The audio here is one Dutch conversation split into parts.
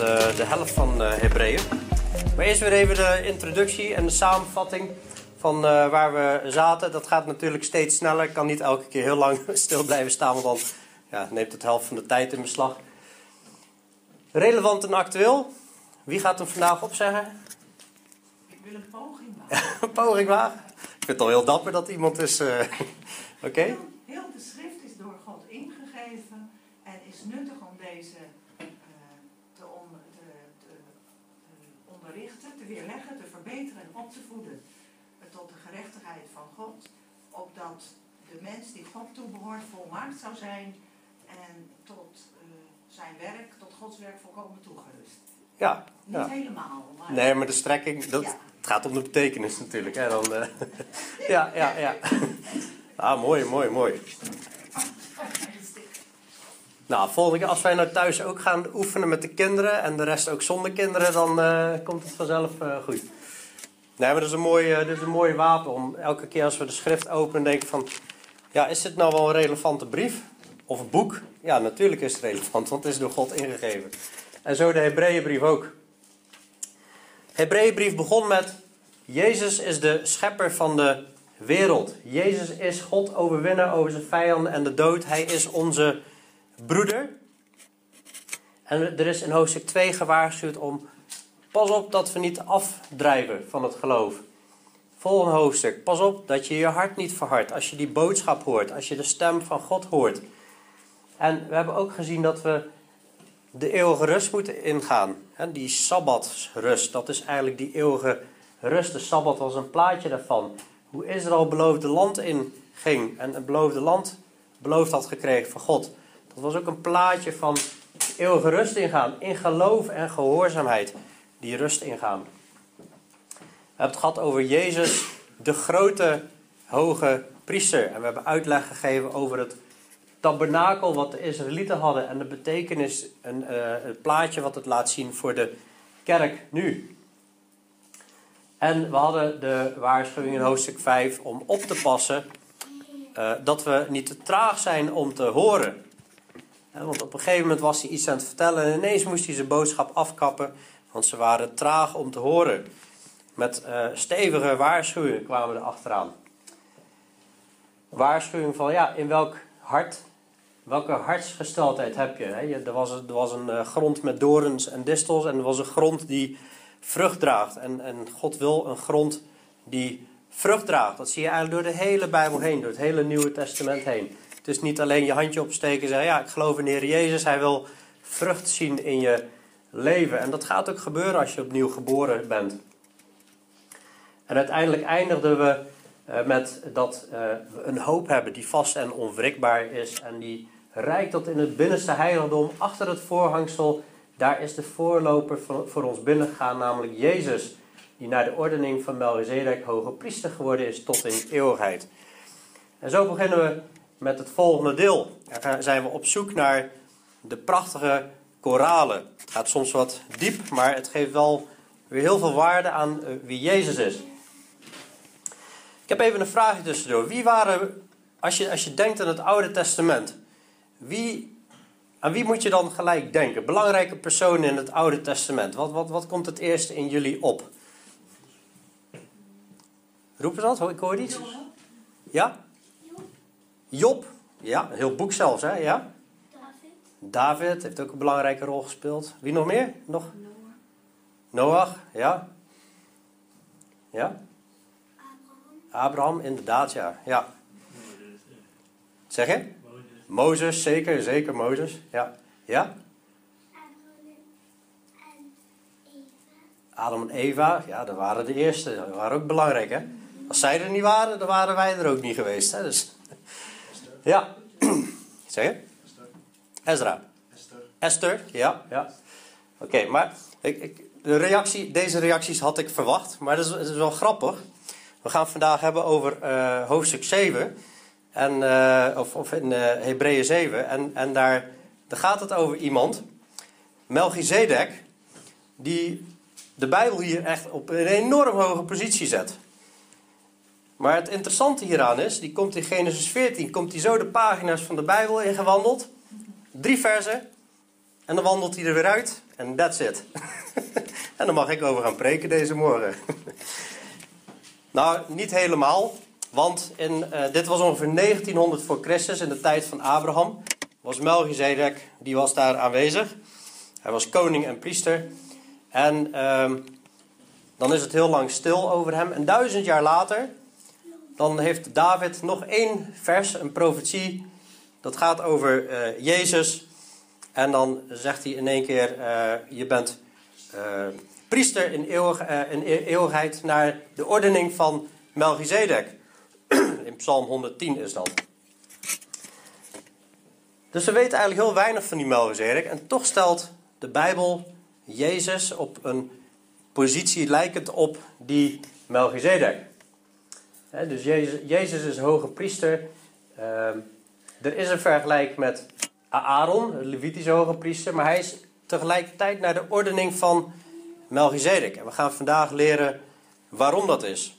de, de helft van uh, Hebreeën. Maar eerst weer even de introductie en de samenvatting van uh, waar we zaten. Dat gaat natuurlijk steeds sneller. Ik kan niet elke keer heel lang stil blijven staan, want dan ja, neemt het helft van de tijd in beslag. Relevant en actueel. Wie gaat hem vandaag opzeggen? Ik wil een poging wagen. een poging? Ik vind het al heel dapper dat iemand is. Uh, Oké. Okay. Heel, heel, de schrift is door God ingegeven en is nuttig om deze uh, te, on, te, te, te, onderrichten, te weerleggen, te verbeteren en op te voeden tot de gerechtigheid van God, opdat de mens die God toebehoort volmaakt zou zijn en tot uh, zijn werk, tot Gods werk volkomen toegerust. Ja. Niet ja. helemaal. Maar... Nee, maar de strekking, dat, Ja. het gaat om de betekenis natuurlijk. Hè, dan, eh, ja, ja, ja. Ah, mooi, mooi, mooi. Nou, volgende keer als wij nou thuis ook gaan oefenen met de kinderen en de rest ook zonder kinderen, dan eh, komt het vanzelf eh, goed. Nee, maar dat is, een mooi, eh, dat is een mooi wapen om elke keer als we de schrift openen denken van... Ja, is dit nou wel een relevante brief? Of een boek? Ja, natuurlijk is het relevant, want het is door God ingegeven. En zo de Hebreeënbrief ook. Hebreeënbrief begon met... Jezus is de schepper van de wereld. Jezus is God overwinnaar over zijn vijanden en de dood. Hij is onze broeder. En er is in hoofdstuk 2 gewaarschuwd om... Pas op dat we niet afdrijven van het geloof. Volgende hoofdstuk. Pas op dat je je hart niet verhardt als je die boodschap hoort, als je de stem van God hoort. En we hebben ook gezien dat we de eeuwige rust moeten ingaan. Die sabbatsrust, dat is eigenlijk die eeuwige rust. De sabbat was een plaatje daarvan. Hoe Israël beloofde land inging en het beloofde land beloofd had gekregen van God. Dat was ook een plaatje van eeuwige rust ingaan, in geloof en gehoorzaamheid die rust ingaan. We hebben het gehad over Jezus, de grote, hoge priester. En we hebben uitleg gegeven over het tabernakel wat de Israëlieten hadden. En de betekenis, een, uh, het plaatje wat het laat zien voor de kerk nu. En we hadden de waarschuwing in hoofdstuk 5 om op te passen uh, dat we niet te traag zijn om te horen. Want op een gegeven moment was hij iets aan het vertellen en ineens moest hij zijn boodschap afkappen. Want ze waren traag om te horen. Met uh, stevige waarschuwingen kwamen er achteraan. Waarschuwing van ja, in welk hart, welke hartsgesteldheid heb je? Hè? Er was, er was een uh, grond met dorens en distels en er was een grond die vrucht draagt. En, en God wil een grond die vrucht draagt. Dat zie je eigenlijk door de hele Bijbel heen, door het hele Nieuwe Testament heen. Het is niet alleen je handje opsteken en zeggen: Ja, ik geloof in Heer Jezus. Hij wil vrucht zien in je leven. En dat gaat ook gebeuren als je opnieuw geboren bent. En uiteindelijk eindigden we uh, met dat we een hoop hebben die vast en onwrikbaar is. En die reikt tot in het binnenste heiligdom, achter het voorhangsel. Daar is de voorloper voor ons binnengegaan, namelijk Jezus. Die naar de ordening van Melchizedek hoge priester geworden is tot in eeuwigheid. En zo beginnen we met het volgende deel. Daar zijn we op zoek naar de prachtige koralen. Het gaat soms wat diep, maar het geeft wel weer heel veel waarde aan wie Jezus is. Ik heb even een vraagje tussendoor. Wie waren, als je, als je denkt aan het Oude Testament, wie, aan wie moet je dan gelijk denken? Belangrijke personen in het Oude Testament. Wat, wat, wat komt het eerste in jullie op? Roepen ze dat? Ik hoor iets. Ja? Job. Ja, een heel boek zelfs, hè? Ja? David heeft ook een belangrijke rol gespeeld. Wie nog meer? Nog? Noach, ja. Ja? Abraham, inderdaad, ja. ja. Zeg je? Mozes, zeker, zeker Mozes. Ja. Ja? Adam en Eva, ja, dat waren de eerste. Dat waren ook belangrijk, hè? Als zij er niet waren, dan waren wij er ook niet geweest, hè? Dus. Ja. Zeg je? Ezra. Esther. Esther, ja. ja. Oké, okay, maar ik, ik, de reactie, deze reacties had ik verwacht, maar dat is, dat is wel grappig. We gaan het vandaag hebben over uh, hoofdstuk 7, en, uh, of, of in uh, Hebreeën 7. En, en daar, daar gaat het over iemand, Melchizedek, die de Bijbel hier echt op een enorm hoge positie zet. Maar het interessante hieraan is, die komt in Genesis 14, komt hij zo de pagina's van de Bijbel ingewandeld. Drie versen. En dan wandelt hij er weer uit. En that's it. en dan mag ik over gaan preken deze morgen. nou, niet helemaal. Want in, uh, dit was ongeveer 1900 voor Christus, in de tijd van Abraham. Was Melchizedek, die was daar aanwezig. Hij was koning en priester. En uh, dan is het heel lang stil over hem. En duizend jaar later, dan heeft David nog één vers, een profetie. Dat gaat over uh, Jezus. En dan zegt hij in één keer: uh, Je bent uh, priester in, eeuwig, in e-, eeuwigheid naar de ordening van Melchizedek. in Psalm 110 is dat. Dus we weten eigenlijk heel weinig van die Melchizedek. En toch stelt de Bijbel Jezus op een positie lijkend op die Melchizedek. dus Jezus, Jezus is hoge priester. Uh, er is een vergelijk met Aaron, de Levitische hoge priester, maar hij is tegelijkertijd naar de ordening van Melchizedek. En we gaan vandaag leren waarom dat is.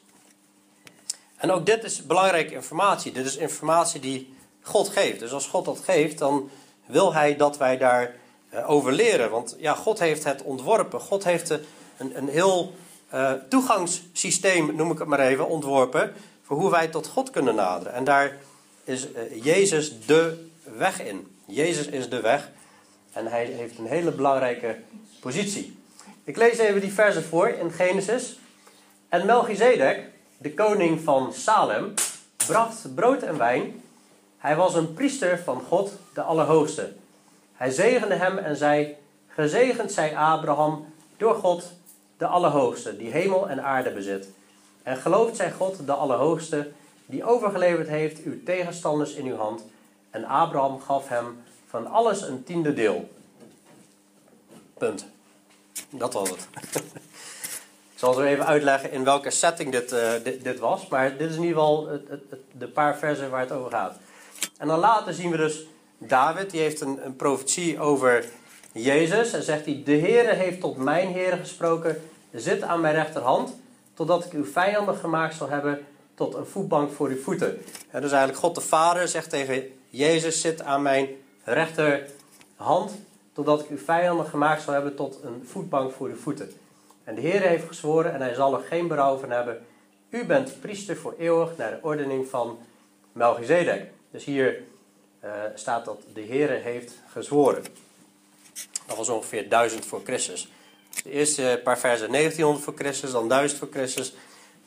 En ook dit is belangrijke informatie. Dit is informatie die God geeft. Dus als God dat geeft, dan wil hij dat wij daar uh, over leren. Want ja, God heeft het ontworpen. God heeft een, een heel uh, toegangssysteem, noem ik het maar even, ontworpen. Voor hoe wij tot God kunnen naderen. En daar is uh, Jezus de weg in. Jezus is de weg. En hij heeft een hele belangrijke positie. Ik lees even die versen voor in Genesis. En Melchizedek, de koning van Salem, bracht brood en wijn. Hij was een priester van God, de Allerhoogste. Hij zegende hem en zei: Gezegend zij Abraham door God, de Allerhoogste, die hemel en aarde bezit. En gelooft zij God, de Allerhoogste, die overgeleverd heeft uw tegenstanders in uw hand. En Abraham gaf hem van alles een tiende deel. Punt. Dat was het. Ik zal zo even uitleggen in welke setting dit, uh, dit, was. Maar dit is in ieder geval het, het, de paar versen waar het over gaat. En dan later zien we dus David, die heeft een, een profetie over Jezus. En zegt hij, de Heere heeft tot mijn Heer gesproken, zit aan mijn rechterhand, totdat ik uw vijanden gemaakt zal hebben tot een voetbank voor uw voeten. En dus eigenlijk God de Vader zegt tegen Jezus, zit aan mijn rechterhand, totdat ik uw vijanden gemaakt zal hebben tot een voetbank voor uw voeten. En de Heer heeft gezworen, en hij zal er geen berouw van hebben, u bent priester voor eeuwig naar de ordening van Melchizedek. Dus hier uh, staat dat de Heere heeft gezworen. Dat was ongeveer 1000 voor Christus. De eerste paar versen 1900 voor Christus, dan 1000 voor Christus.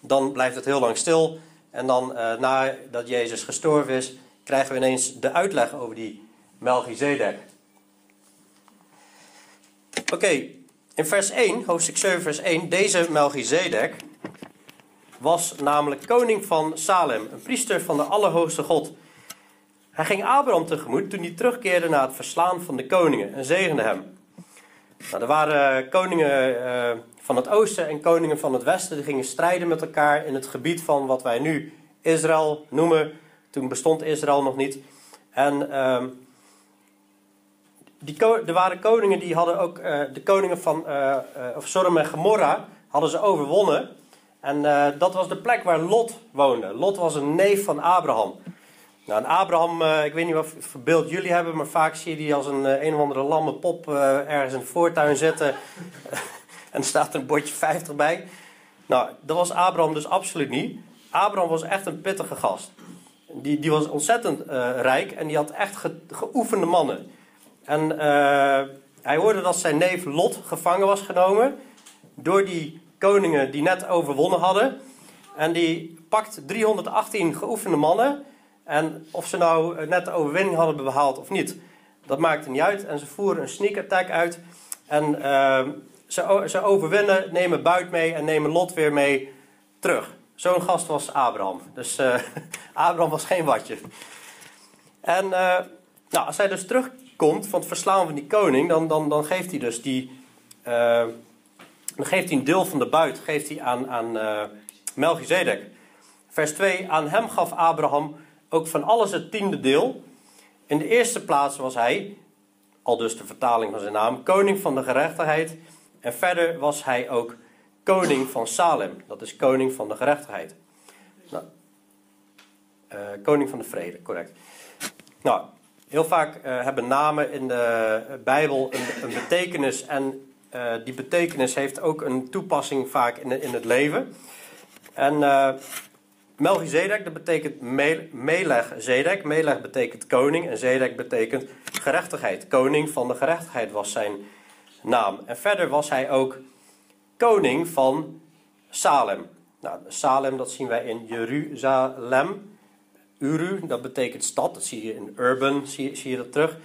Dan blijft het heel lang stil. En dan uh, nadat Jezus gestorven is, krijgen we ineens de uitleg over die Melchizedek. Oké, in vers 1, hoofdstuk 7, vers 1, deze Melchizedek was namelijk koning van Salem, een priester van de Allerhoogste God. Hij ging Abraham tegemoet toen hij terugkeerde na het verslaan van de koningen en zegende hem. Nou, er waren koningen uh, van het oosten en koningen van het westen. Die gingen strijden met elkaar in het gebied van wat wij nu Israël noemen. Toen bestond Israël nog niet. En uh, die, er waren koningen die hadden ook, uh, de koningen van of Sodom en Gomorra hadden ze overwonnen. En dat was de plek waar Lot woonde. Lot was een neef van Abraham. Nou, Abraham, uh, ik weet niet wat voor beeld jullie hebben, maar vaak zie je die als een uh, een of andere lamme pop uh, ergens in de voortuin zetten. en er staat een bordje 50 bij. Nou, dat was Abraham dus absoluut niet. Abraham was echt een pittige gast. Die, die was ontzettend rijk en die had echt ge, geoefende mannen. En hij hoorde dat zijn neef Lot gevangen was genomen door die koningen die net overwonnen hadden. En die pakt 318 geoefende mannen en of ze nou net de overwinning hadden behaald of niet, dat maakte niet uit. En ze voeren een sneak attack uit. En uh, ze, ze overwinnen, nemen buit mee en nemen Lot weer mee terug. Zo'n gast was Abraham. Dus uh, Abraham was geen watje. En uh, nou, als hij dus terugkomt van het verslaan van die koning, dan, dan, dan geeft hij dus die. Uh, dan geeft hij een deel van de buit geeft hij aan, aan Melchizedek. Vers 2: Aan hem gaf Abraham ook van alles het tiende deel. In de eerste plaats was hij, al dus de vertaling van zijn naam, koning van de gerechtigheid. En verder was hij ook koning van Salem. Dat is koning van de gerechtigheid. Nou, uh, koning van de vrede, correct. Nou, Heel vaak uh, hebben namen in de Bijbel een, een betekenis en uh, die betekenis heeft ook een toepassing vaak in, in het leven. En Melchizedek, dat betekent me Melech Zedek. Melech betekent koning en Zedek betekent gerechtigheid. Koning van de gerechtigheid was zijn naam. En verder was hij ook koning van Salem. Nou, Salem, dat zien wij in Jeruzalem. Uru, dat betekent stad. Dat zie je in Urban, zie, je dat terug.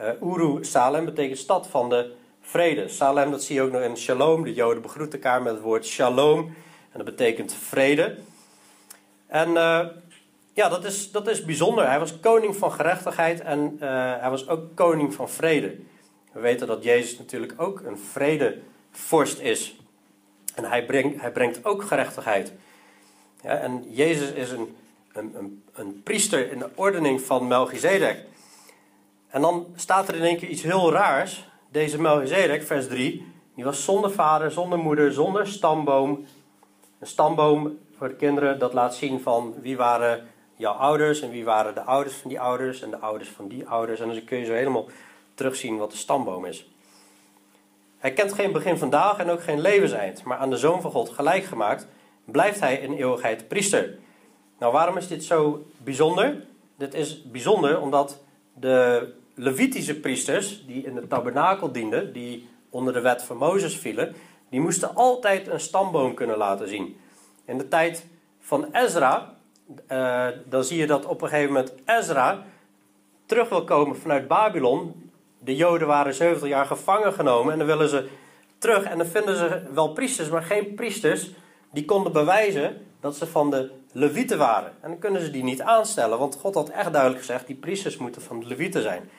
Uh, Uru Salem betekent stad van de vrede. Salem, dat zie je ook nog in Shalom. De Joden begroeten elkaar met het woord Shalom. En dat betekent vrede. En uh, ja, dat is, dat is bijzonder. Hij was koning van gerechtigheid en uh, hij was ook koning van vrede. We weten dat Jezus natuurlijk ook een vredevorst is. En hij brengt, hij brengt ook gerechtigheid. Ja, en Jezus is een, een, een, een priester in de ordening van Melchizedek. En dan staat er in één keer iets heel raars. Deze Melchizedek, vers 3, die was zonder vader, zonder moeder, zonder stamboom. Een stamboom voor de kinderen, dat laat zien van wie waren jouw ouders en wie waren de ouders van die ouders en de ouders van die ouders. En dan kun je zo helemaal terugzien wat de stamboom is. Hij kent geen begin vandaag en ook geen levenseind, maar aan de Zoon van God gelijk gemaakt, blijft hij in eeuwigheid priester. Nou, waarom is dit zo bijzonder? Dit is bijzonder omdat de Levitische priesters, die in de tabernakel dienden, die onder de wet van Mozes vielen, die moesten altijd een stamboom kunnen laten zien. In de tijd van Ezra, uh, dan zie je dat op een gegeven moment Ezra terug wil komen vanuit Babylon. De Joden waren 70 jaar gevangen genomen en dan willen ze terug. En dan vinden ze wel priesters, maar geen priesters die konden bewijzen dat ze van de Levieten waren. En dan kunnen ze die niet aanstellen, want God had echt duidelijk gezegd: die priesters moeten van de Levieten zijn.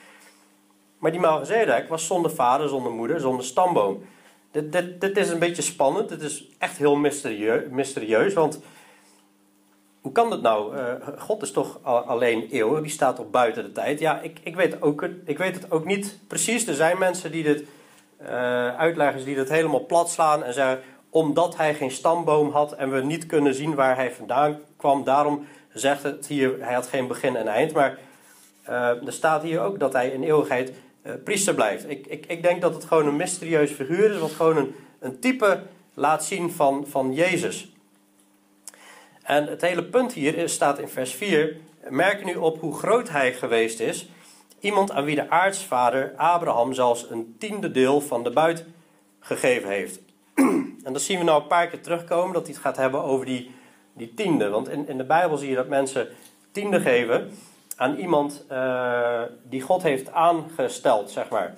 Maar die Melchizedek was zonder vader, zonder moeder, zonder stamboom. Dit, is een beetje spannend. Dit is echt heel mysterieus, mysterieus want hoe kan dat nou? Uh, God is toch alleen eeuwig, die staat op buiten de tijd. Ja, ik, ik, weet, ook, ik weet het ook niet precies. Er zijn mensen die dit, uh, uitleggers die dit helemaal plat slaan en zeggen, omdat hij geen stamboom had en we niet kunnen zien waar hij vandaan kwam, daarom zegt het hier, hij had geen begin en eind. Maar uh, er staat hier ook dat hij in eeuwigheid uh, priester blijft. Ik, ik, ik denk dat het gewoon een mysterieus figuur is, wat gewoon een, een type laat zien van, van Jezus. En het hele punt hier staat in vers 4. Merk nu op hoe groot hij geweest is. Iemand aan wie de aartsvader Abraham zelfs een tiende deel van de buit gegeven heeft. en dat zien we nou een paar keer terugkomen, dat hij het gaat hebben over die, die tiende. Want in, in de Bijbel zie je dat mensen tiende geven aan iemand uh, die God heeft aangesteld, zeg maar.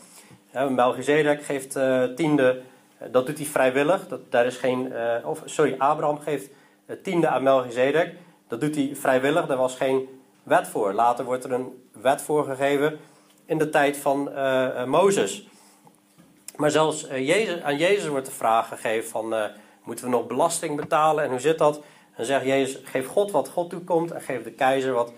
Melchizedek geeft uh, tiende, uh, dat doet hij vrijwillig. Dat, daar is geen, of, sorry, Abraham geeft tiende aan Melchizedek. Dat doet hij vrijwillig, daar was geen wet voor. Later wordt er een wet voorgegeven in de tijd van Mozes. Maar zelfs Jezus, aan Jezus wordt de vraag gegeven van, moeten we nog belasting betalen en hoe zit dat? En zegt Jezus, geef God wat God toekomt en geef de keizer wat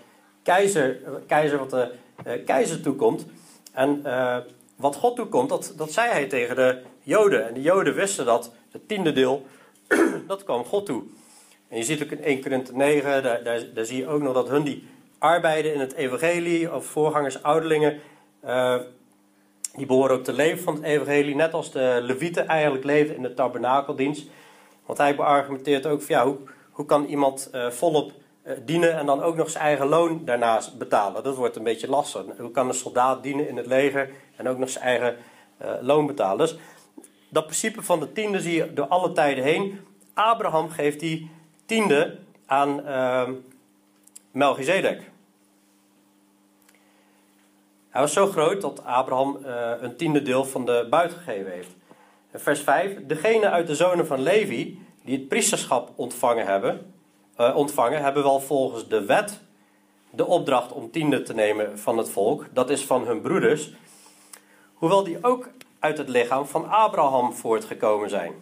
keizer, keizer wat de uh, keizer toekomt. En uh, wat God toekomt, dat, dat zei hij tegen de Joden. En de Joden wisten dat, het tiende deel, dat kwam God toe. En je ziet ook in 1 Korinthe 9, daar, daar, zie je ook nog dat hun die arbeiden in het evangelie, of voorgangers, ouderlingen, die behoren ook te leven van het evangelie, net als de levieten eigenlijk leven in de tabernakeldienst. Want hij beargumenteert ook van ja, hoe, hoe kan iemand volop eh, dienen en dan ook nog zijn eigen loon daarnaast betalen. Dat wordt een beetje lastig. Hoe kan een soldaat dienen in het leger en ook nog zijn eigen uh, loon betalen? Dus dat principe van de tiende zie je door alle tijden heen. Abraham geeft die tiende aan uh, Melchizedek. Hij was zo groot dat Abraham uh, een tiende deel van de buit gegeven heeft. Vers 5. Degene uit de zonen van Levi die het priesterschap ontvangen hebben, uh, ontvangen, hebben wel volgens de wet de opdracht om tiende te nemen van het volk. Dat is van hun broeders. Hoewel die ook uit het lichaam van Abraham voortgekomen zijn.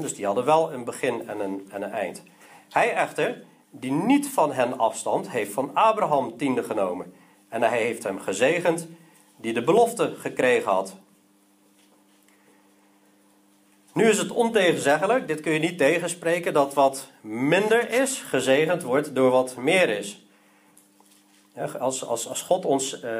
dus die hadden wel een begin en een, en een eind. Hij echter, die niet van hen afstand, heeft van Abraham tiende genomen. En hij heeft hem gezegend, die de belofte gekregen had. Nu is het ontegenzeggelijk, dit kun je niet tegenspreken, dat wat minder is, gezegend wordt door wat meer is. Als, als, als God ons, uh,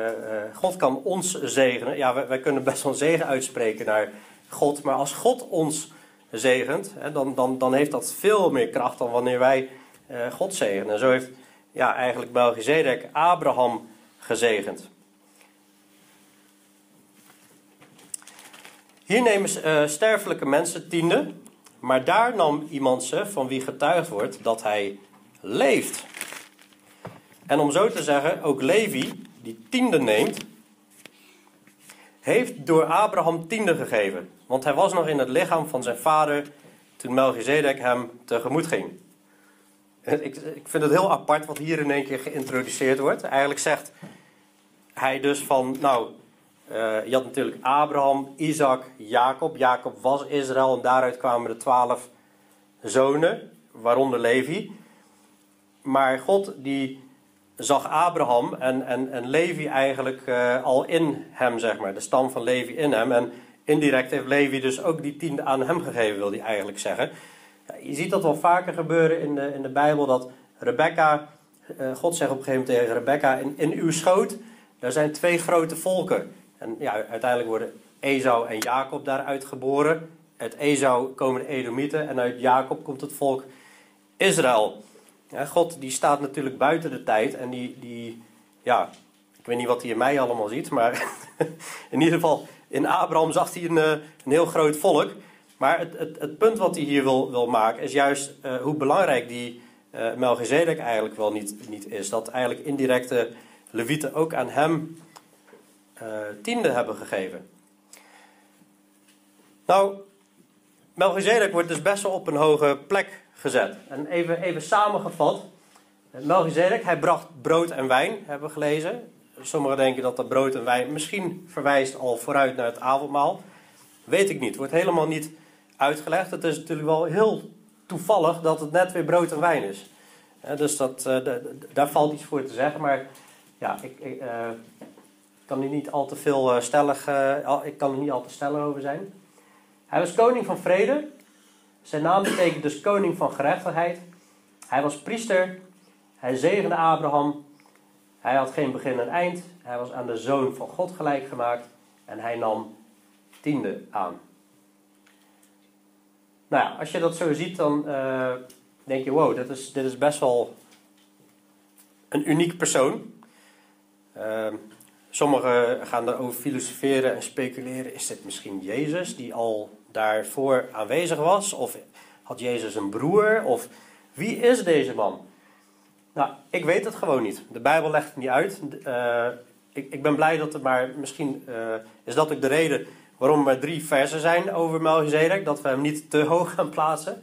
God kan ons zegenen. Ja, wij, kunnen best wel zegen uitspreken naar God. Maar als God ons zegent, dan, dan, dan heeft dat veel meer kracht dan wanneer wij uh, God zegenen. En zo heeft ja, eigenlijk Melchizedek Abraham gezegend. Hier nemen uh, sterfelijke mensen tiende, maar daar nam iemand ze van wie getuigd wordt dat hij leeft. En om zo te zeggen, ook Levi, die tiende neemt, heeft door Abraham tiende gegeven. Want hij was nog in het lichaam van zijn vader toen Melchizedek hem tegemoet ging. Ik, ik vind het heel apart wat hier in één keer geïntroduceerd wordt. Eigenlijk zegt hij dus van, nou, uh, je had natuurlijk Abraham, Isaac, Jacob. Jacob was Israël en daaruit kwamen de twaalf zonen, waaronder Levi. Maar God die zag Abraham en, en, en Levi eigenlijk uh, al in hem, zeg maar. De stam van Levi in hem. En indirect heeft Levi dus ook die tiende aan hem gegeven, wil hij eigenlijk zeggen. Je ziet dat wel vaker gebeuren in de, in de Bijbel, dat Rebecca, uh, God zegt op een gegeven moment tegen Rebecca, in, in uw schoot, daar zijn twee grote volken. En ja, uiteindelijk worden Esau en Jacob daaruit geboren. Uit Esau komen de Edomieten en uit Jacob komt het volk Israël. Ja, God die staat natuurlijk buiten de tijd en die, die, ja, ik weet niet wat hij in mij allemaal ziet, maar in ieder geval in Abraham zag hij een, eh, een heel groot volk. Maar het, het, het, punt wat hij hier wil, wil maken is juist uh, hoe belangrijk die uh, Melchizedek eigenlijk wel niet, niet is. Dat eigenlijk indirecte levieten ook aan hem tiende hebben gegeven. Nou, Melchizedek wordt dus best wel op een hoge plek gezet. En even, even samengevat. Melchizedek, hij bracht brood en wijn, hebben we gelezen. Sommigen denken dat dat brood en wijn misschien verwijst al vooruit naar het avondmaal. Weet ik niet, wordt helemaal niet uitgelegd. Het is natuurlijk wel heel toevallig dat het net weer brood en wijn is. dus dat, uh, daar valt iets voor te zeggen. Maar ja, ik, ik kan niet al te veel stellig, uh, ik kan er niet al te stellig over zijn. Hij was koning van vrede. Zijn naam betekent dus koning van gerechtigheid. Hij was priester. Hij zegende Abraham. Hij had geen begin en eind. Hij was aan de zoon van God gelijk gemaakt. En hij nam tiende aan. Nou ja, als je dat zo ziet, dan uh, denk je: wow, dit is, dit is best wel een uniek persoon. Uh, sommigen gaan daarover filosoferen en speculeren: is dit misschien Jezus die al daarvoor aanwezig was? Of had Jezus een broer? Of wie is deze man? Nou, ik weet het gewoon niet. De Bijbel legt het niet uit. Uh, ik, ik, ben blij dat er maar, misschien uh, is dat ook de reden waarom er drie versen zijn over Melchizedek. Dat we hem niet te hoog gaan plaatsen.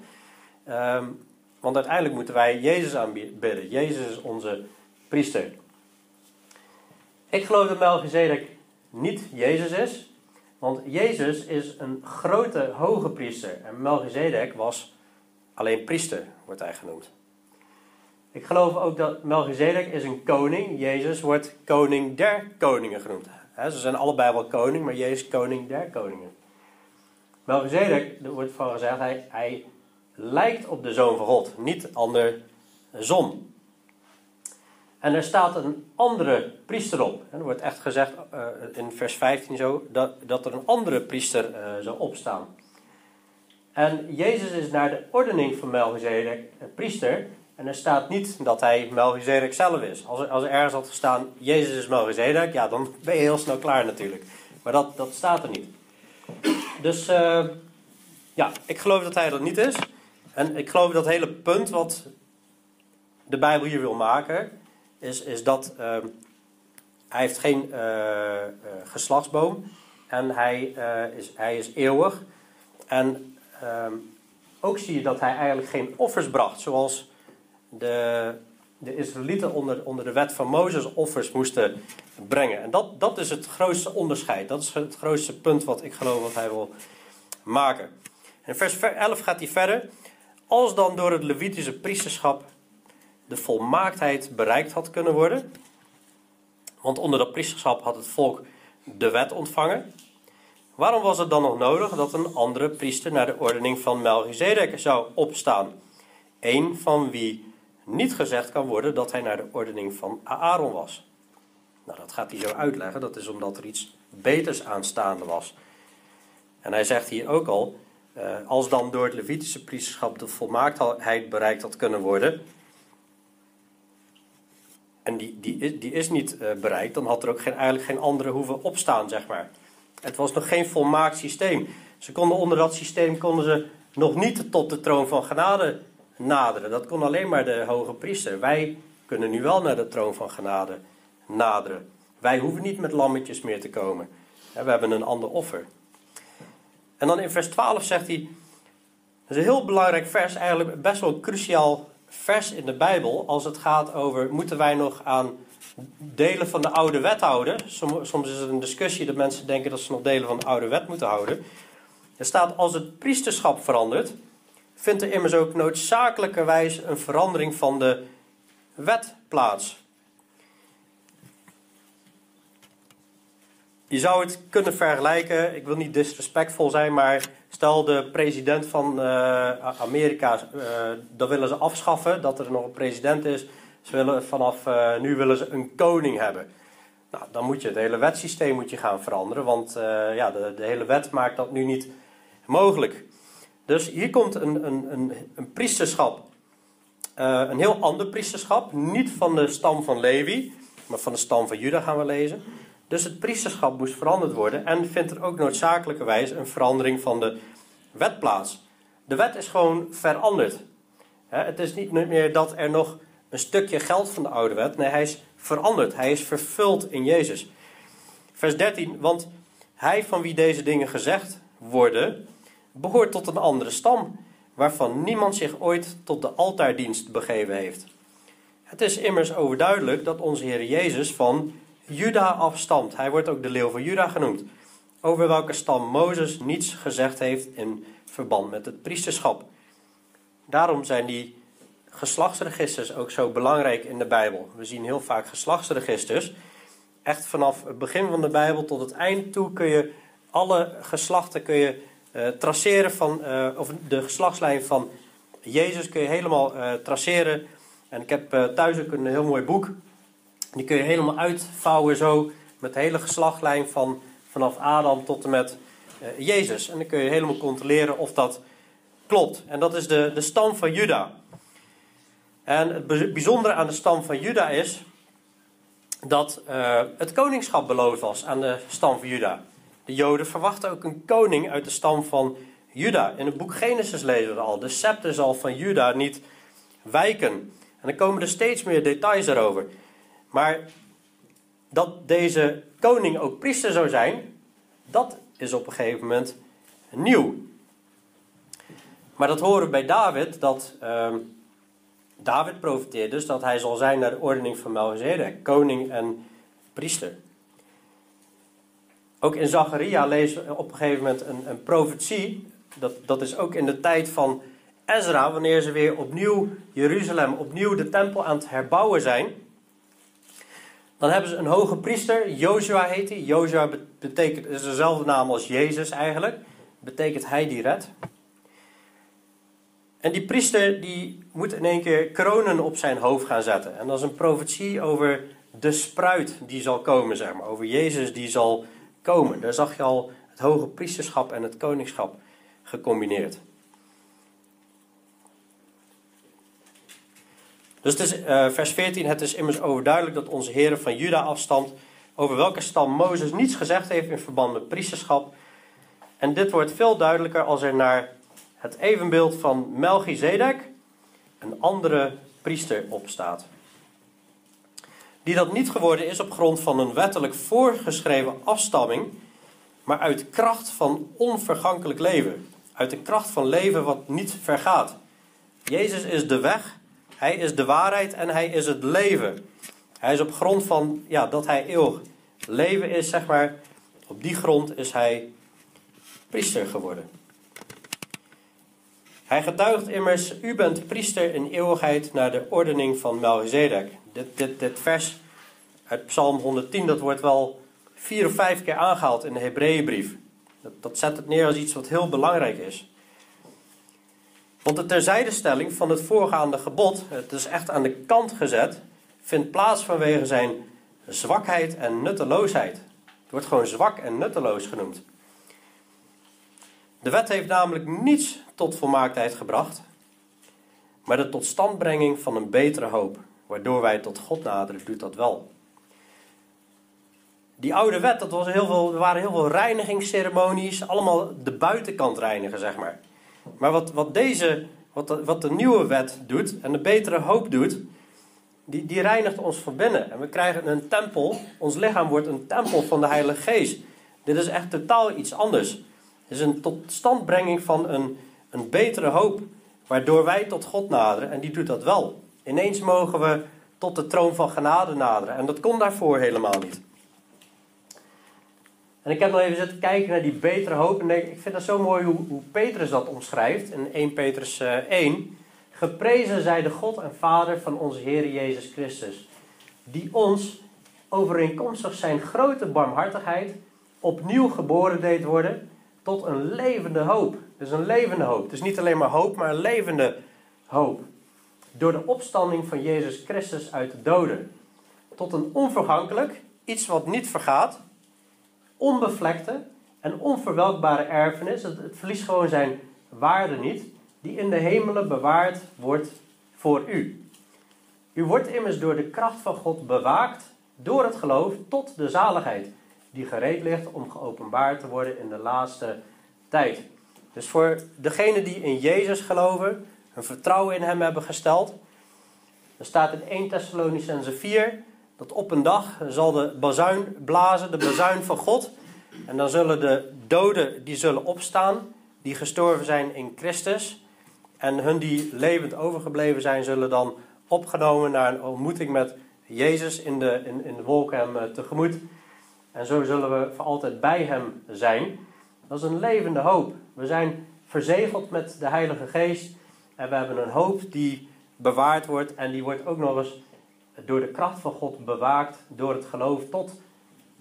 Um, want uiteindelijk moeten wij Jezus aanbidden. Jezus is onze priester. Ik geloof dat Melchizedek niet Jezus is. Want Jezus is een grote hoge priester. En Melchizedek was alleen priester, wordt hij genoemd. Ik geloof ook dat Melchizedek is een koning. Jezus wordt koning der koningen genoemd. ze zijn allebei wel koning, maar Jezus koning der koningen. Melchizedek, er wordt van gezegd, hij, hij lijkt op de zoon van God, niet andersom. En er staat een andere priester op. Er wordt echt gezegd uh, in vers 15 zo, dat, dat er een andere priester uh, zou opstaan. En Jezus is naar de ordening van Melchizedek priester. En er staat niet dat hij Melchizedek zelf is. Als er, als er ergens had gestaan, Jezus is Melchizedek, ja, dan ben je heel snel klaar natuurlijk. Maar dat, dat staat er niet. Dus ja, ik geloof dat hij dat niet is. En ik geloof dat hele punt wat de Bijbel hier wil maken, is, is dat uh, hij heeft geen uh, geslachtsboom en hij, is, hij is eeuwig. En ehm, ook zie je dat hij eigenlijk geen offers bracht, zoals de, de Israëlieten onder, onder de wet van Mozes offers moesten brengen. En dat, dat is het grootste onderscheid. Dat is het grootste punt wat ik geloof wat hij wil maken. In vers 11 gaat hij verder. Als dan door het Levitische priesterschap de volmaaktheid bereikt had kunnen worden. Want onder dat priesterschap had het volk de wet ontvangen. Waarom was het dan nog nodig dat een andere priester naar de ordening van Melchizedek zou opstaan? Een van wie niet gezegd kan worden dat hij naar de ordening van Aaron was. Nou, dat gaat hij zo uitleggen. Dat is omdat er iets beters aanstaande was. En hij zegt hier ook al, eh, als dan door het Levitische priesterschap de volmaaktheid bereikt had kunnen worden, en die, die, is, die is niet uh, bereikt, dan had er ook geen, eigenlijk geen andere hoeven opstaan, zeg maar. Het was nog geen volmaakt systeem. Ze konden onder dat systeem konden ze nog niet tot de troon van genade naderen. Dat kon alleen maar de hoge priester. Wij kunnen nu wel naar de troon van genade naderen. Wij hoeven niet met lammetjes meer te komen. We hebben een ander offer. En dan in vers 12 zegt hij, dat is een heel belangrijk vers, eigenlijk best wel cruciaal vers in de Bijbel, als het gaat over, moeten wij nog aan delen van de oude wet houden? Soms is het een discussie dat mensen denken dat ze nog delen van de oude wet moeten houden. Er staat, als het priesterschap verandert, vindt er immers ook noodzakelijkerwijs een verandering van de wet plaats. Je zou het kunnen vergelijken, ik wil niet disrespectvol zijn, maar stel de president van uh, Amerika, uh, dat willen ze afschaffen, dat er nog een president is. Ze willen vanaf uh, nu willen ze een koning hebben. Nou, dan moet je het hele wetsysteem moet je gaan veranderen, want ja, de, de, hele wet maakt dat nu niet mogelijk. Dus hier komt een, een, een, een priesterschap, een heel ander priesterschap, niet van de stam van Levi, maar van de stam van Juda gaan we lezen. Dus het priesterschap moest veranderd worden en vindt er ook noodzakelijkerwijs een verandering van de wet plaats. De wet is gewoon veranderd. Het is niet meer dat er nog een stukje geld van de oude wet. Nee, hij is veranderd. Hij is vervuld in Jezus. Vers 13, want hij van wie deze dingen gezegd worden, behoort tot een andere stam, waarvan niemand zich ooit tot de altaardienst begeven heeft. Het is immers overduidelijk dat onze Heer Jezus van Juda afstamt. Hij wordt ook de leeuw van Juda genoemd. Over welke stam Mozes niets gezegd heeft in verband met het priesterschap. Daarom zijn die geslachtsregisters ook zo belangrijk in de Bijbel. We zien heel vaak geslachtsregisters. Echt vanaf het begin van de Bijbel tot het eind toe kun je alle geslachten kun je, uh, traceren van, uh, of de geslachtslijn van Jezus kun je helemaal uh, traceren. En ik heb thuis ook een heel mooi boek die kun je helemaal uitvouwen zo met de hele geslachtlijn van vanaf Adam tot en met uh, Jezus. En dan kun je helemaal controleren of dat klopt. En dat is de, de stam van Juda. En het bijzondere aan de stam van Juda is dat uh, het koningschap beloofd was aan de stam van Juda. De Joden verwachten ook een koning uit de stam van Juda. In het boek Genesis lezen we al. De scepter zal van Juda niet wijken. En dan komen er steeds meer details erover. Maar dat deze koning ook priester zou zijn, dat is op een gegeven moment nieuw. Maar dat horen we bij David, dat uh, David profiteert dus dat hij zal zijn naar de ordening van Melchizedek, koning en priester. Ook in Zacharia lezen we op een gegeven moment een, een profetie. Dat, dat is ook in de tijd van Ezra, wanneer ze weer opnieuw Jeruzalem, opnieuw de tempel aan het herbouwen zijn. Dan hebben ze een hoge priester, Joshua heet hij. Joshua betekent, is dezelfde naam als Jezus eigenlijk. Betekent hij die redt. En die priester die moet in één keer kronen op zijn hoofd gaan zetten. En dat is een profetie over de spruit die zal komen, zeg maar. Over Jezus die zal komen. Daar zag je al het hoge priesterschap en het koningschap gecombineerd. Dus het uh, vers 14, het is immers overduidelijk dat onze Heer van Juda afstamt, over welke stam Mozes niets gezegd heeft in verband met priesterschap. En dit wordt veel duidelijker als er naar het evenbeeld van Melchizedek een andere priester opstaat. Die dat niet geworden is op grond van een wettelijk voorgeschreven afstamming, maar uit kracht van onvergankelijk leven. Uit de kracht van leven wat niet vergaat. Jezus is de weg, hij is de waarheid en hij is het leven. Hij is op grond van ja, dat hij eeuwig leven is, zeg maar. Op die grond is hij priester geworden. Hij getuigt immers, u bent priester in eeuwigheid naar de ordening van Melchizedek. Dit, dit, dit vers uit Psalm 110, dat wordt wel vier of vijf keer aangehaald in de Hebreeënbrief. Dat, dat zet het neer als iets wat heel belangrijk is. Want de terzijdestelling van het voorgaande gebod, het is echt aan de kant gezet, vindt plaats vanwege zijn zwakheid en nutteloosheid. Het wordt gewoon zwak en nutteloos genoemd. De wet heeft namelijk niets tot volmaaktheid gebracht, maar de totstandbrenging van een betere hoop, waardoor wij tot God naderen, doet dat wel. Die oude wet, dat was heel veel, er waren heel veel reinigingsceremonies, allemaal de buitenkant reinigen, zeg maar. Maar wat, wat deze, wat de, wat de nieuwe wet doet en de betere hoop doet, die, die reinigt ons van binnen. En we krijgen een tempel, ons lichaam wordt een tempel van de Heilige Geest. Dit is echt totaal iets anders. Het is een totstandbrenging van een, een betere hoop, waardoor wij tot God naderen. En die doet dat wel. Ineens mogen we tot de troon van genade naderen. En dat kon daarvoor helemaal niet. En ik heb nog even zitten kijken naar die betere hoop. En ik vind dat zo mooi hoe, Petrus dat omschrijft in 1 Petrus 1. Eh, Geprezen zij de God en Vader van onze Heer Jezus Christus, die ons overeenkomstig zijn grote barmhartigheid opnieuw geboren deed worden tot een levende hoop. Dus een levende hoop. Dus niet alleen maar hoop, maar een levende hoop. Door de opstanding van Jezus Christus uit de doden. Tot een onvergankelijk, iets wat niet vergaat, onbevlekte en onverwelkbare erfenis. Het, het verliest gewoon zijn waarde niet, die in de hemelen bewaard wordt voor u. U wordt immers door de kracht van God bewaakt door het geloof tot de zaligheid, die gereed ligt om geopenbaard te worden in de laatste tijd. Dus voor degenen die in Jezus geloven, hun vertrouwen in Hem hebben gesteld, er staat in 1 Thessalonicense 4 dat op een dag zal de bazuin blazen, de bazuin van God. En dan zullen de doden die zullen opstaan, die gestorven zijn in Christus. En hun die levend overgebleven zijn, zullen dan opgenomen naar een ontmoeting met Jezus in de, in, in de wolken hem eh, tegemoet. En zo zullen we voor altijd bij hem zijn. Dat is een levende hoop. We zijn verzegeld met de Heilige Geest. En we hebben een hoop die bewaard wordt. En die wordt ook nog eens door de kracht van God bewaakt door het geloof tot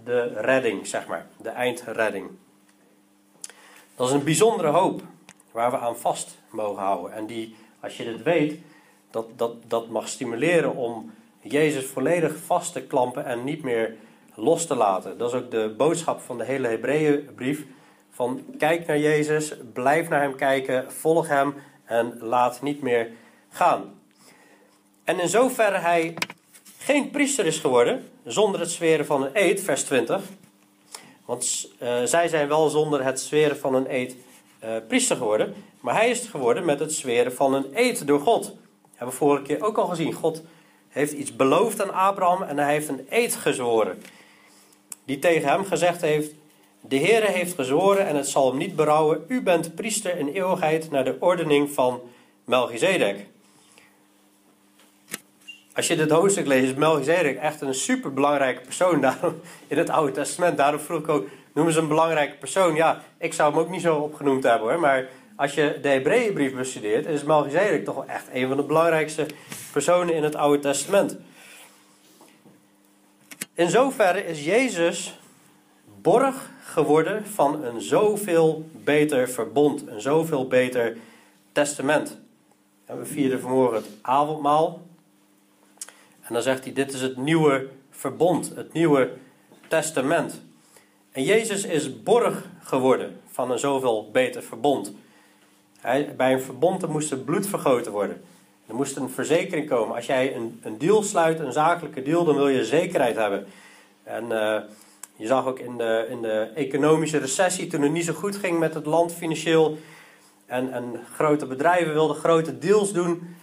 de redding, zeg maar, de eindredding. Dat is een bijzondere hoop waar we aan vast mogen houden. En die, als je dit weet, dat, dat, dat mag stimuleren om Jezus volledig vast te klampen en niet meer los te laten. Dat is ook de boodschap van de hele Hebreeënbrief. Van kijk naar Jezus, blijf naar Hem kijken, volg Hem en laat niet meer gaan. En in zoverre Hij geen priester is geworden zonder het zweren van een eed, vers 20. Want uh, zij zijn wel zonder het zweren van een eed uh, priester geworden. Maar hij is het geworden met het zweren van een eed door God. Hebben we vorige keer ook al gezien. God heeft iets beloofd aan Abraham en hij heeft een eed gezworen. Die tegen hem gezegd heeft: De Heere heeft gezworen en het zal hem niet berouwen. U bent priester in eeuwigheid naar de ordening van Melchizedek. Als je dit hoofdstuk leest, is Melchizedek echt een superbelangrijke persoon in het Oude Testament. Daarom vroeg ik ook, noemen ze een belangrijke persoon? Ja, ik zou hem ook niet zo opgenoemd hebben hoor. Maar als je de Hebreeënbrief bestudeert, is Melchizedek toch wel echt een van de belangrijkste personen in het Oude Testament. In zoverre is Jezus borg geworden van een zoveel beter verbond, een zoveel beter testament. En we vierden vanmorgen het avondmaal. En dan zegt hij: Dit is het nieuwe verbond, het nieuwe testament. En Jezus is borg geworden van een zoveel beter verbond. Hij, bij een verbond er moest er bloed vergoten worden. Er moest een verzekering komen. Als jij een, een deal sluit, een zakelijke deal, dan wil je zekerheid hebben. En uh, je zag ook in de, in de economische recessie, toen het niet zo goed ging met het land financieel. En, en grote bedrijven wilden grote deals doen.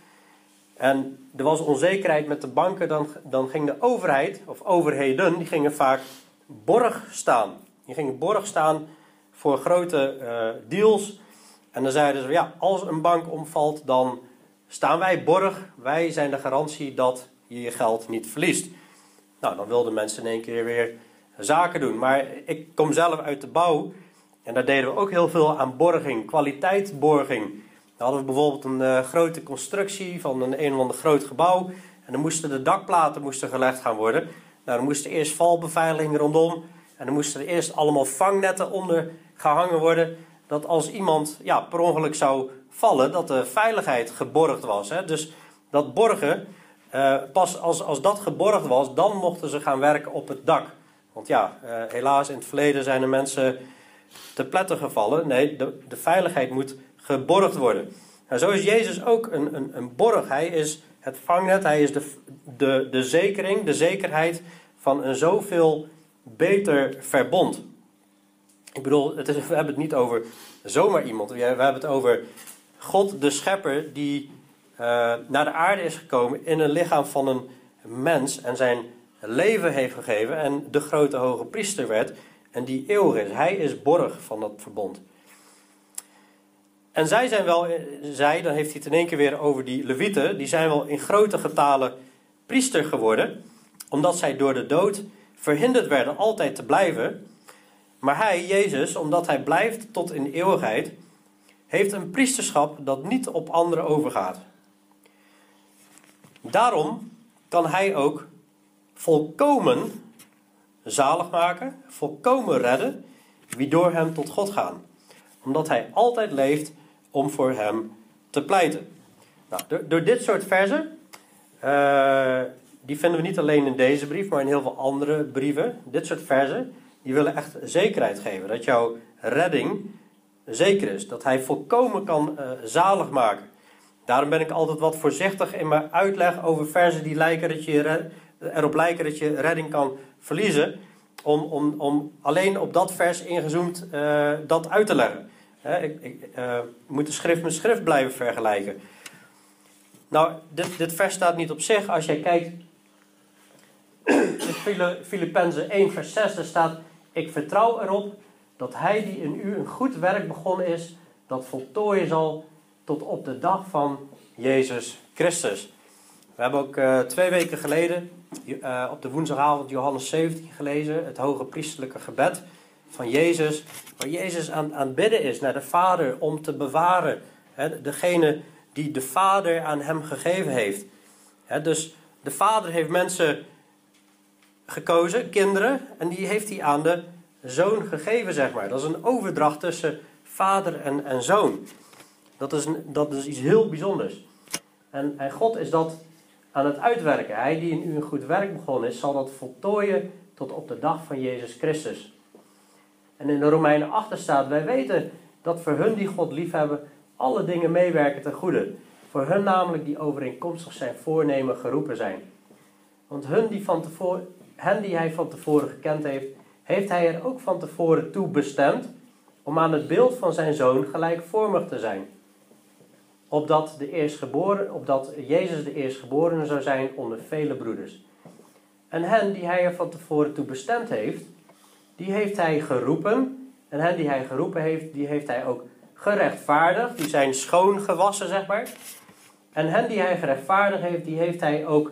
En er was onzekerheid met de banken, dan, dan ging de overheid, of overheden, die gingen vaak borg staan. Die gingen borg staan voor grote uh, deals. En dan zeiden ze, ja, als een bank omvalt, dan staan wij borg. Wij zijn de garantie dat je je geld niet verliest. Nou, dan wilden mensen in één keer weer zaken doen. Maar ik kom zelf uit de bouw. En daar deden we ook heel veel aan borging, kwaliteitsborging. Dan hadden we bijvoorbeeld een uh, grote constructie van een een of ander groot gebouw. En dan moesten de dakplaten moesten gelegd gaan worden. Nou, dan moest er eerst valbeveiliging rondom. En dan moesten er eerst allemaal vangnetten onder gehangen worden. dat als iemand ja, per ongeluk zou vallen, dat de veiligheid geborgd was. Hè? Dus dat borgen, eh, pas als, als dat geborgd was, dan mochten ze gaan werken op het dak. Want ja, eh, helaas in het verleden zijn er mensen te pletten gevallen. Nee, de, de veiligheid moet geborgd worden. Nou, zo is Jezus ook een, een, een borg. Hij is het vangnet, hij is de, de, de zekering, de zekerheid van een zoveel beter verbond. Ik bedoel, het is, we hebben het niet over zomaar iemand. We hebben het over God, de schepper, die uh, naar de aarde is gekomen in een lichaam van een mens en zijn leven heeft gegeven en de grote hoge priester werd en die eeuwig is. Hij is borg van dat verbond. En zij zijn wel, zij, dan heeft hij het in één keer weer over die levieten, die zijn wel in grote getalen priester geworden, omdat zij door de dood verhinderd werden altijd te blijven. Maar hij, Jezus, omdat hij blijft tot in eeuwigheid, heeft een priesterschap dat niet op anderen overgaat. Daarom kan hij ook volkomen zalig maken, volkomen redden, wie door hem tot God gaan. Omdat hij altijd leeft om voor hem te pleiten. Nou, door, door, dit soort versen, uh, die vinden we niet alleen in deze brief, maar in heel veel andere brieven. Dit soort versen, die willen echt zekerheid geven. Dat jouw redding zeker is. Dat hij volkomen kan uh, zalig maken. Daarom ben ik altijd wat voorzichtig in mijn uitleg over versen die lijken dat je erop lijken dat je redding kan verliezen. Om, om, om alleen op dat vers ingezoomd uh, dat uit te leggen. Ik, ik uh, moet de schrift met schrift blijven vergelijken. Nou, dit, dit vers staat niet op zich. Als jij kijkt in Filippenzen 1 vers 6, daar staat... Ik vertrouw erop dat hij die in u een goed werk begonnen is... dat voltooien zal tot op de dag van Jezus Christus. We hebben ook uh, twee weken geleden uh, op de woensdagavond Johannes 17 gelezen, het hoge priesterlijke gebed van Jezus, waar Jezus aan, aan bidden is naar de Vader om te bewaren, hè, degene die de Vader aan hem gegeven heeft. Dus de Vader heeft mensen gekozen, kinderen, en die heeft hij aan de zoon gegeven, zeg maar. Dat is een overdracht tussen vader en, en zoon. Dat is, dat is iets heel bijzonders. En, en God is dat aan het uitwerken. Hij die in u een goed werk begonnen is, zal dat voltooien tot op de dag van Jezus Christus. En in de Romeinen 8 staat, wij weten dat voor hun die God liefhebben, alle dingen meewerken ten goede. Voor hun namelijk die overeenkomstig zijn voornemen geroepen zijn. Want hun die van tevoren, hen die hij van tevoren gekend heeft, heeft hij er ook van tevoren toe bestemd om aan het beeld van zijn zoon gelijkvormig te zijn opdat, de eerstgeboren, opdat Jezus de eerstgeborene zou zijn onder vele broeders. En hen die hij er van tevoren toe bestemd heeft, die heeft hij geroepen. En hen die hij geroepen heeft, die heeft hij ook gerechtvaardigd. Die zijn schoon gewassen, zeg maar. En hen die hij gerechtvaardigd heeft, die heeft hij ook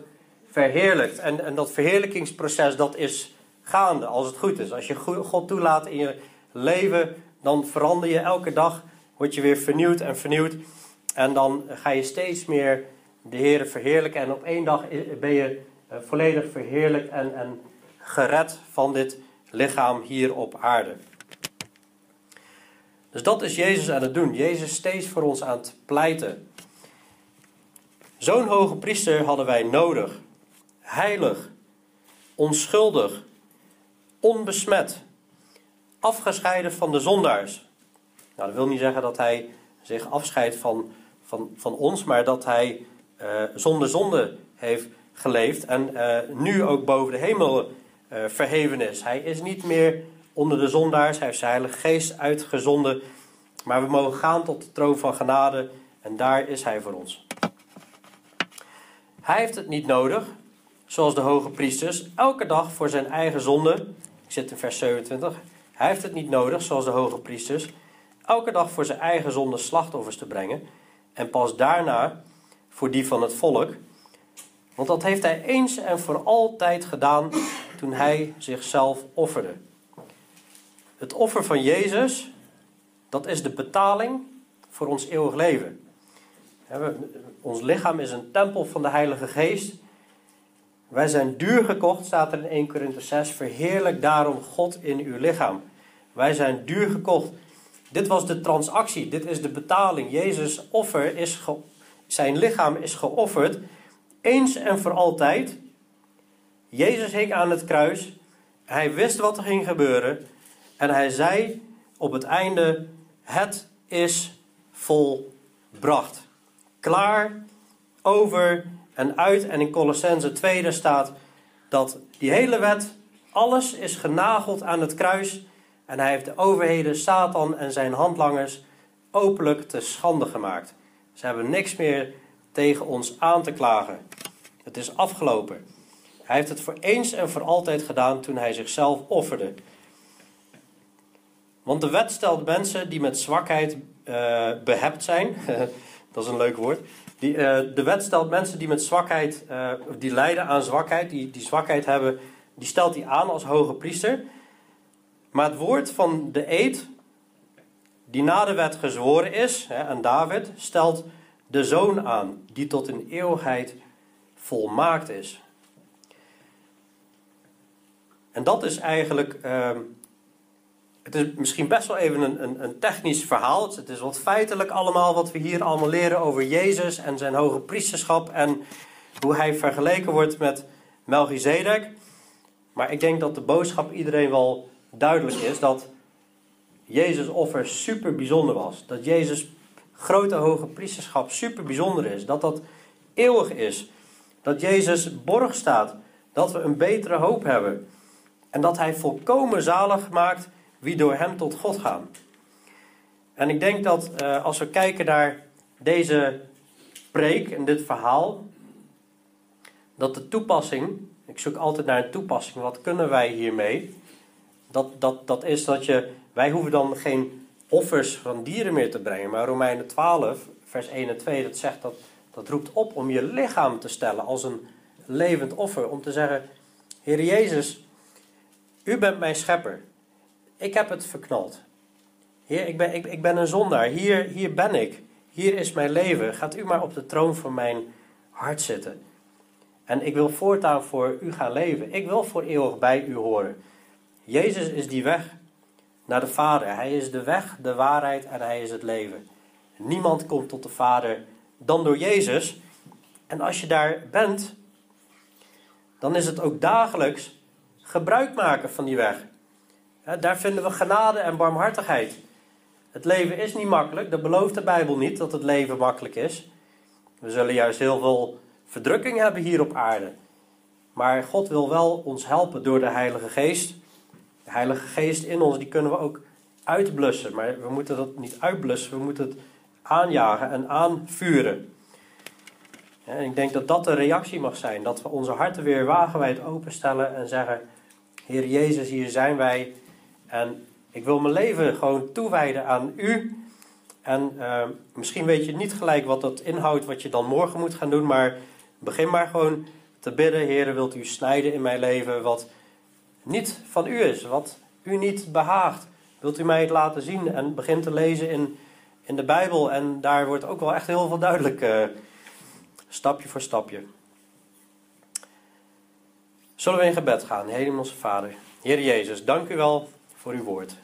verheerlijkt. En, en dat verheerlijkingsproces, dat is gaande, als het goed is. Als je God toelaat in je leven, dan verander je elke dag, word je weer vernieuwd en vernieuwd. En dan ga je steeds meer de Heer verheerlijken. En op één dag ben je eh, volledig verheerlijkt en, en gered van dit lichaam hier op aarde. Dus dat is Jezus aan het doen. Jezus steeds voor ons aan het pleiten. Zo'n hoge priester hadden wij nodig. Heilig, onschuldig, onbesmet, afgescheiden van de zondaars. Nou, dat wil niet zeggen dat hij zich afscheidt van van, van ons, maar dat hij uh, zonder zonde heeft geleefd en uh, nu ook boven de hemel uh, verheven is. Hij is niet meer onder de zondaars, hij heeft zijn Heilige Geest uitgezonden, maar we mogen gaan tot de troon van genade en daar is hij voor ons. Hij heeft het niet nodig, zoals de hoge priesters, elke dag voor zijn eigen zonde. Ik zit in vers 27. Hij heeft het niet nodig, zoals de hoge priesters, elke dag voor zijn eigen zonde slachtoffers te brengen en pas daarna voor die van het volk. Want dat heeft hij eens en voor altijd gedaan toen hij zichzelf offerde. Het offer van Jezus, dat is de betaling voor ons eeuwig leven. Ons lichaam is een tempel van de Heilige Geest. Wij zijn duur gekocht, staat er in 1 Korinther 6. Verheerlijk daarom God in uw lichaam. Wij zijn duur gekocht. Dit was de transactie, dit is de betaling. Jezus' offer is zijn lichaam is geofferd, eens en voor altijd. Jezus hing aan het kruis, hij wist wat er ging gebeuren en hij zei op het einde: Het is volbracht. Klaar, over en uit. En in Colossense 2 staat dat die hele wet, alles is genageld aan het kruis. En hij heeft de overheden, Satan en zijn handlangers openlijk te schande gemaakt. Ze hebben niks meer tegen ons aan te klagen. Het is afgelopen. Hij heeft het voor eens en voor altijd gedaan toen hij zichzelf offerde. Want de wet stelt mensen die met zwakheid uh, behept zijn. dat is een leuk woord. Die, uh, de wet stelt mensen die met zwakheid, uh, die lijden aan zwakheid, die, die zwakheid hebben, die stelt hij aan als hoge priester. Maar het woord van de eed, die na de wet gezworen is, hè, aan David, stelt de zoon aan, die tot in eeuwigheid volmaakt is. En dat is eigenlijk uh, het is misschien best wel even een, een, een, technisch verhaal. Het is wat feitelijk allemaal wat we hier allemaal leren over Jezus en zijn hoge priesterschap en hoe hij vergeleken wordt met Melchizedek. Maar ik denk dat de boodschap iedereen wel duidelijk is dat Jezus offer super bijzonder was. Dat Jezus grote hoge priesterschap super bijzonder is. Dat dat eeuwig is. Dat Jezus borg staat. Dat we een betere hoop hebben. En dat hij volkomen zalig maakt wie door hem tot God gaan. En ik denk dat uh, als we kijken naar deze preek en dit verhaal, dat de toepassing, ik zoek altijd naar een toepassing, wat kunnen wij hiermee? Dat, dat, dat is dat je, wij hoeven dan geen offers van dieren meer te brengen, maar Romeinen 12, vers 1 en 2, dat zegt dat, dat roept op om je lichaam te stellen als een levend offer, om te zeggen, Heer Jezus, u bent mijn schepper ik heb het verknald. Heer, ik ben, ik, ik ben een zondaar. Hier, hier ben ik. Hier is mijn leven. Gaat u maar op de troon van mijn hart zitten. En ik wil voortaan voor u gaan leven. Ik wil voor eeuwig bij u horen. Jezus is die weg naar de Vader. Hij is de weg, de waarheid en hij is het leven. Niemand komt tot de Vader dan door Jezus. En als je daar bent, dan is het ook dagelijks gebruik maken van die weg. Daar vinden we genade en barmhartigheid. Het leven is niet makkelijk, dat belooft de Bijbel niet dat het leven makkelijk is. We zullen juist heel veel verdrukking hebben hier op aarde. Maar God wil wel ons helpen door de Heilige Geest. De Heilige Geest in ons, die kunnen we ook uitblussen. Maar we moeten dat niet uitblussen, we moeten het aanjagen en aanvuren. En ik denk dat dat de reactie mag zijn. Dat we onze harten weer wagenwijd openstellen en zeggen: Heer Jezus, hier zijn wij. En ik wil mijn leven gewoon toewijden aan u. En uh, misschien weet je niet gelijk wat dat inhoudt, wat je dan morgen moet gaan doen. Maar begin maar gewoon te bidden. Heer, wilt u snijden in mijn leven wat niet van u is, wat u niet behaagt. Wilt u mij het laten zien en begin te lezen in, in de Bijbel. En daar wordt ook wel echt heel veel duidelijk, uh, stapje voor stapje. Zullen we in gebed gaan, Hemelse Vader. Heer Jezus, dank u wel voor uw woord.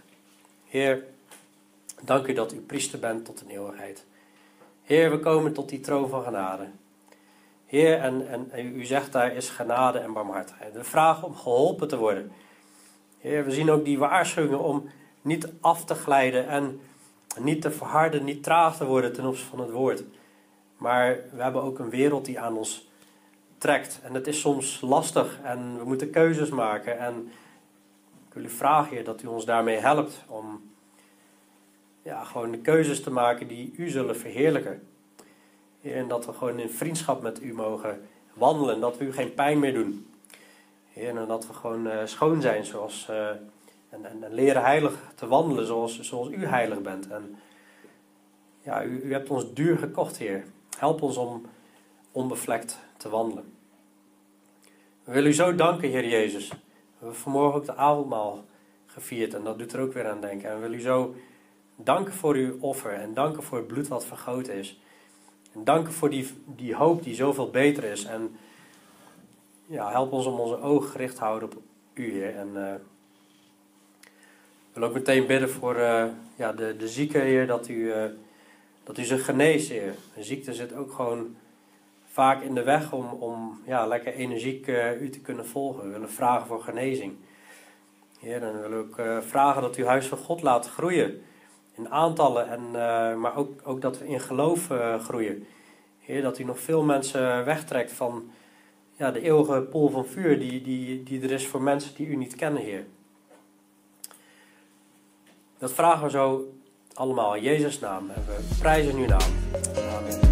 Heer, dank u dat u priester bent tot een eeuwigheid. Heer, we komen tot die troon van genade. Heer, en, en, u zegt daar is genade en barmhartigheid. We vragen om geholpen te worden. Heer, we zien ook die waarschuwingen om niet af te glijden en niet te verharden, niet traag te worden ten opzichte van het woord. Maar we hebben ook een wereld die aan ons trekt. En het is soms lastig en we moeten keuzes maken. En ik wil u vragen, Heer, dat u ons daarmee helpt om ja, gewoon de keuzes te maken die u zullen verheerlijken. Heer, en dat we gewoon in vriendschap met u mogen wandelen, dat we u geen pijn meer doen. Heer, en dat we gewoon uh, schoon zijn zoals, uh, en, en, en, leren heilig te wandelen zoals, zoals u heilig bent. En ja, u, u hebt ons duur gekocht, Heer. Help ons om onbevlekt te wandelen. We willen u zo danken, Heer Jezus. We hebben vanmorgen ook de avondmaal gevierd en dat doet er ook weer aan denken. En we willen u zo danken voor uw offer en danken voor het bloed wat vergoten is. En danken voor die, die hoop die zoveel beter is. En ja, help ons om onze ogen gericht te houden op u, Heer. En uh, wil ook meteen bidden voor uh, ja, de, de zieken, Heer, dat u, uh, dat u ze geneest, Heer. De ziekte zit ook gewoon vaak in de weg om, om ja, lekker energiek uh, u te kunnen volgen. We willen vragen voor genezing. Heer, en we willen ook vragen dat u huis van God laat groeien. In aantallen, en, maar ook, ook dat we in geloof groeien. Heer, dat u nog veel mensen wegtrekt van ja, de eeuwige pool van vuur die, die, die er is voor mensen die u niet kennen, Heer. Dat vragen we zo allemaal in Jezus' naam. En we prijzen uw naam. Amen.